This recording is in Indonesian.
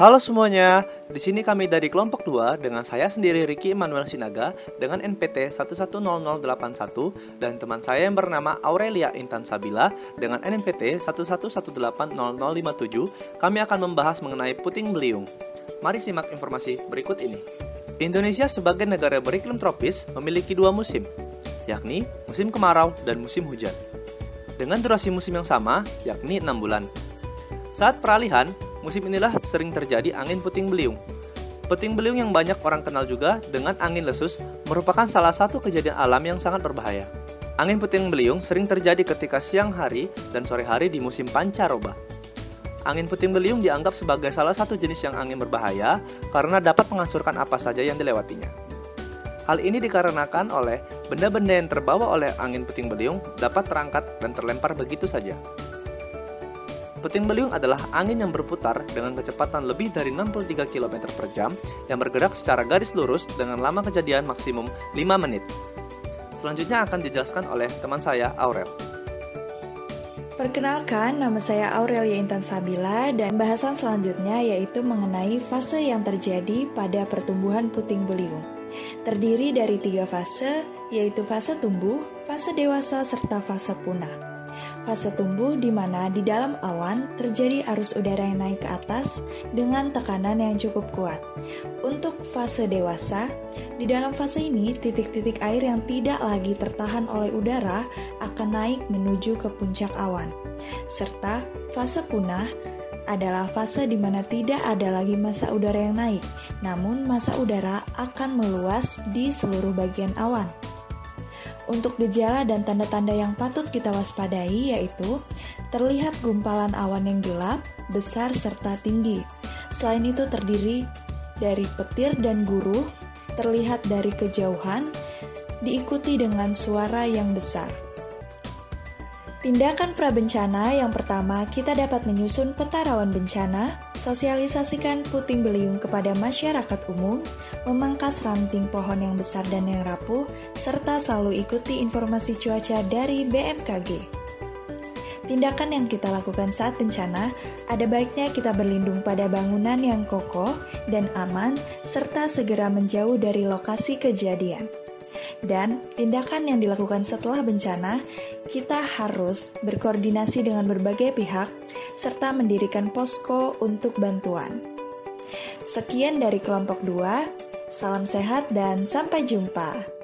Halo semuanya, di sini kami dari kelompok 2 dengan saya sendiri Ricky Emmanuel Sinaga dengan NPT 110081 dan teman saya yang bernama Aurelia Intan Sabila dengan NPT 11180057. Kami akan membahas mengenai puting beliung. Mari simak informasi berikut ini. Indonesia sebagai negara beriklim tropis memiliki dua musim, yakni musim kemarau dan musim hujan. Dengan durasi musim yang sama, yakni 6 bulan. Saat peralihan, Musim inilah sering terjadi angin puting beliung. Puting beliung yang banyak orang kenal juga dengan angin lesus merupakan salah satu kejadian alam yang sangat berbahaya. Angin puting beliung sering terjadi ketika siang hari dan sore hari di musim pancaroba. Angin puting beliung dianggap sebagai salah satu jenis yang angin berbahaya karena dapat menghancurkan apa saja yang dilewatinya. Hal ini dikarenakan oleh benda-benda yang terbawa oleh angin puting beliung dapat terangkat dan terlempar begitu saja. Puting beliung adalah angin yang berputar dengan kecepatan lebih dari 63 km per jam yang bergerak secara garis lurus dengan lama kejadian maksimum 5 menit. Selanjutnya akan dijelaskan oleh teman saya, Aurel. Perkenalkan, nama saya Aurelia Intan Sabila dan bahasan selanjutnya yaitu mengenai fase yang terjadi pada pertumbuhan puting beliung. Terdiri dari tiga fase, yaitu fase tumbuh, fase dewasa, serta fase punah fase tumbuh di mana di dalam awan terjadi arus udara yang naik ke atas dengan tekanan yang cukup kuat. Untuk fase dewasa, di dalam fase ini titik-titik air yang tidak lagi tertahan oleh udara akan naik menuju ke puncak awan. Serta fase punah adalah fase di mana tidak ada lagi masa udara yang naik, namun masa udara akan meluas di seluruh bagian awan. Untuk gejala dan tanda-tanda yang patut kita waspadai yaitu terlihat gumpalan awan yang gelap, besar serta tinggi. Selain itu terdiri dari petir dan guru, terlihat dari kejauhan, diikuti dengan suara yang besar. Tindakan prabencana yang pertama, kita dapat menyusun peta rawan bencana, sosialisasikan puting beliung kepada masyarakat umum, memangkas ranting pohon yang besar dan yang rapuh, serta selalu ikuti informasi cuaca dari BMKG. Tindakan yang kita lakukan saat bencana, ada baiknya kita berlindung pada bangunan yang kokoh dan aman, serta segera menjauh dari lokasi kejadian. Dan tindakan yang dilakukan setelah bencana, kita harus berkoordinasi dengan berbagai pihak serta mendirikan posko untuk bantuan. Sekian dari kelompok 2, salam sehat dan sampai jumpa.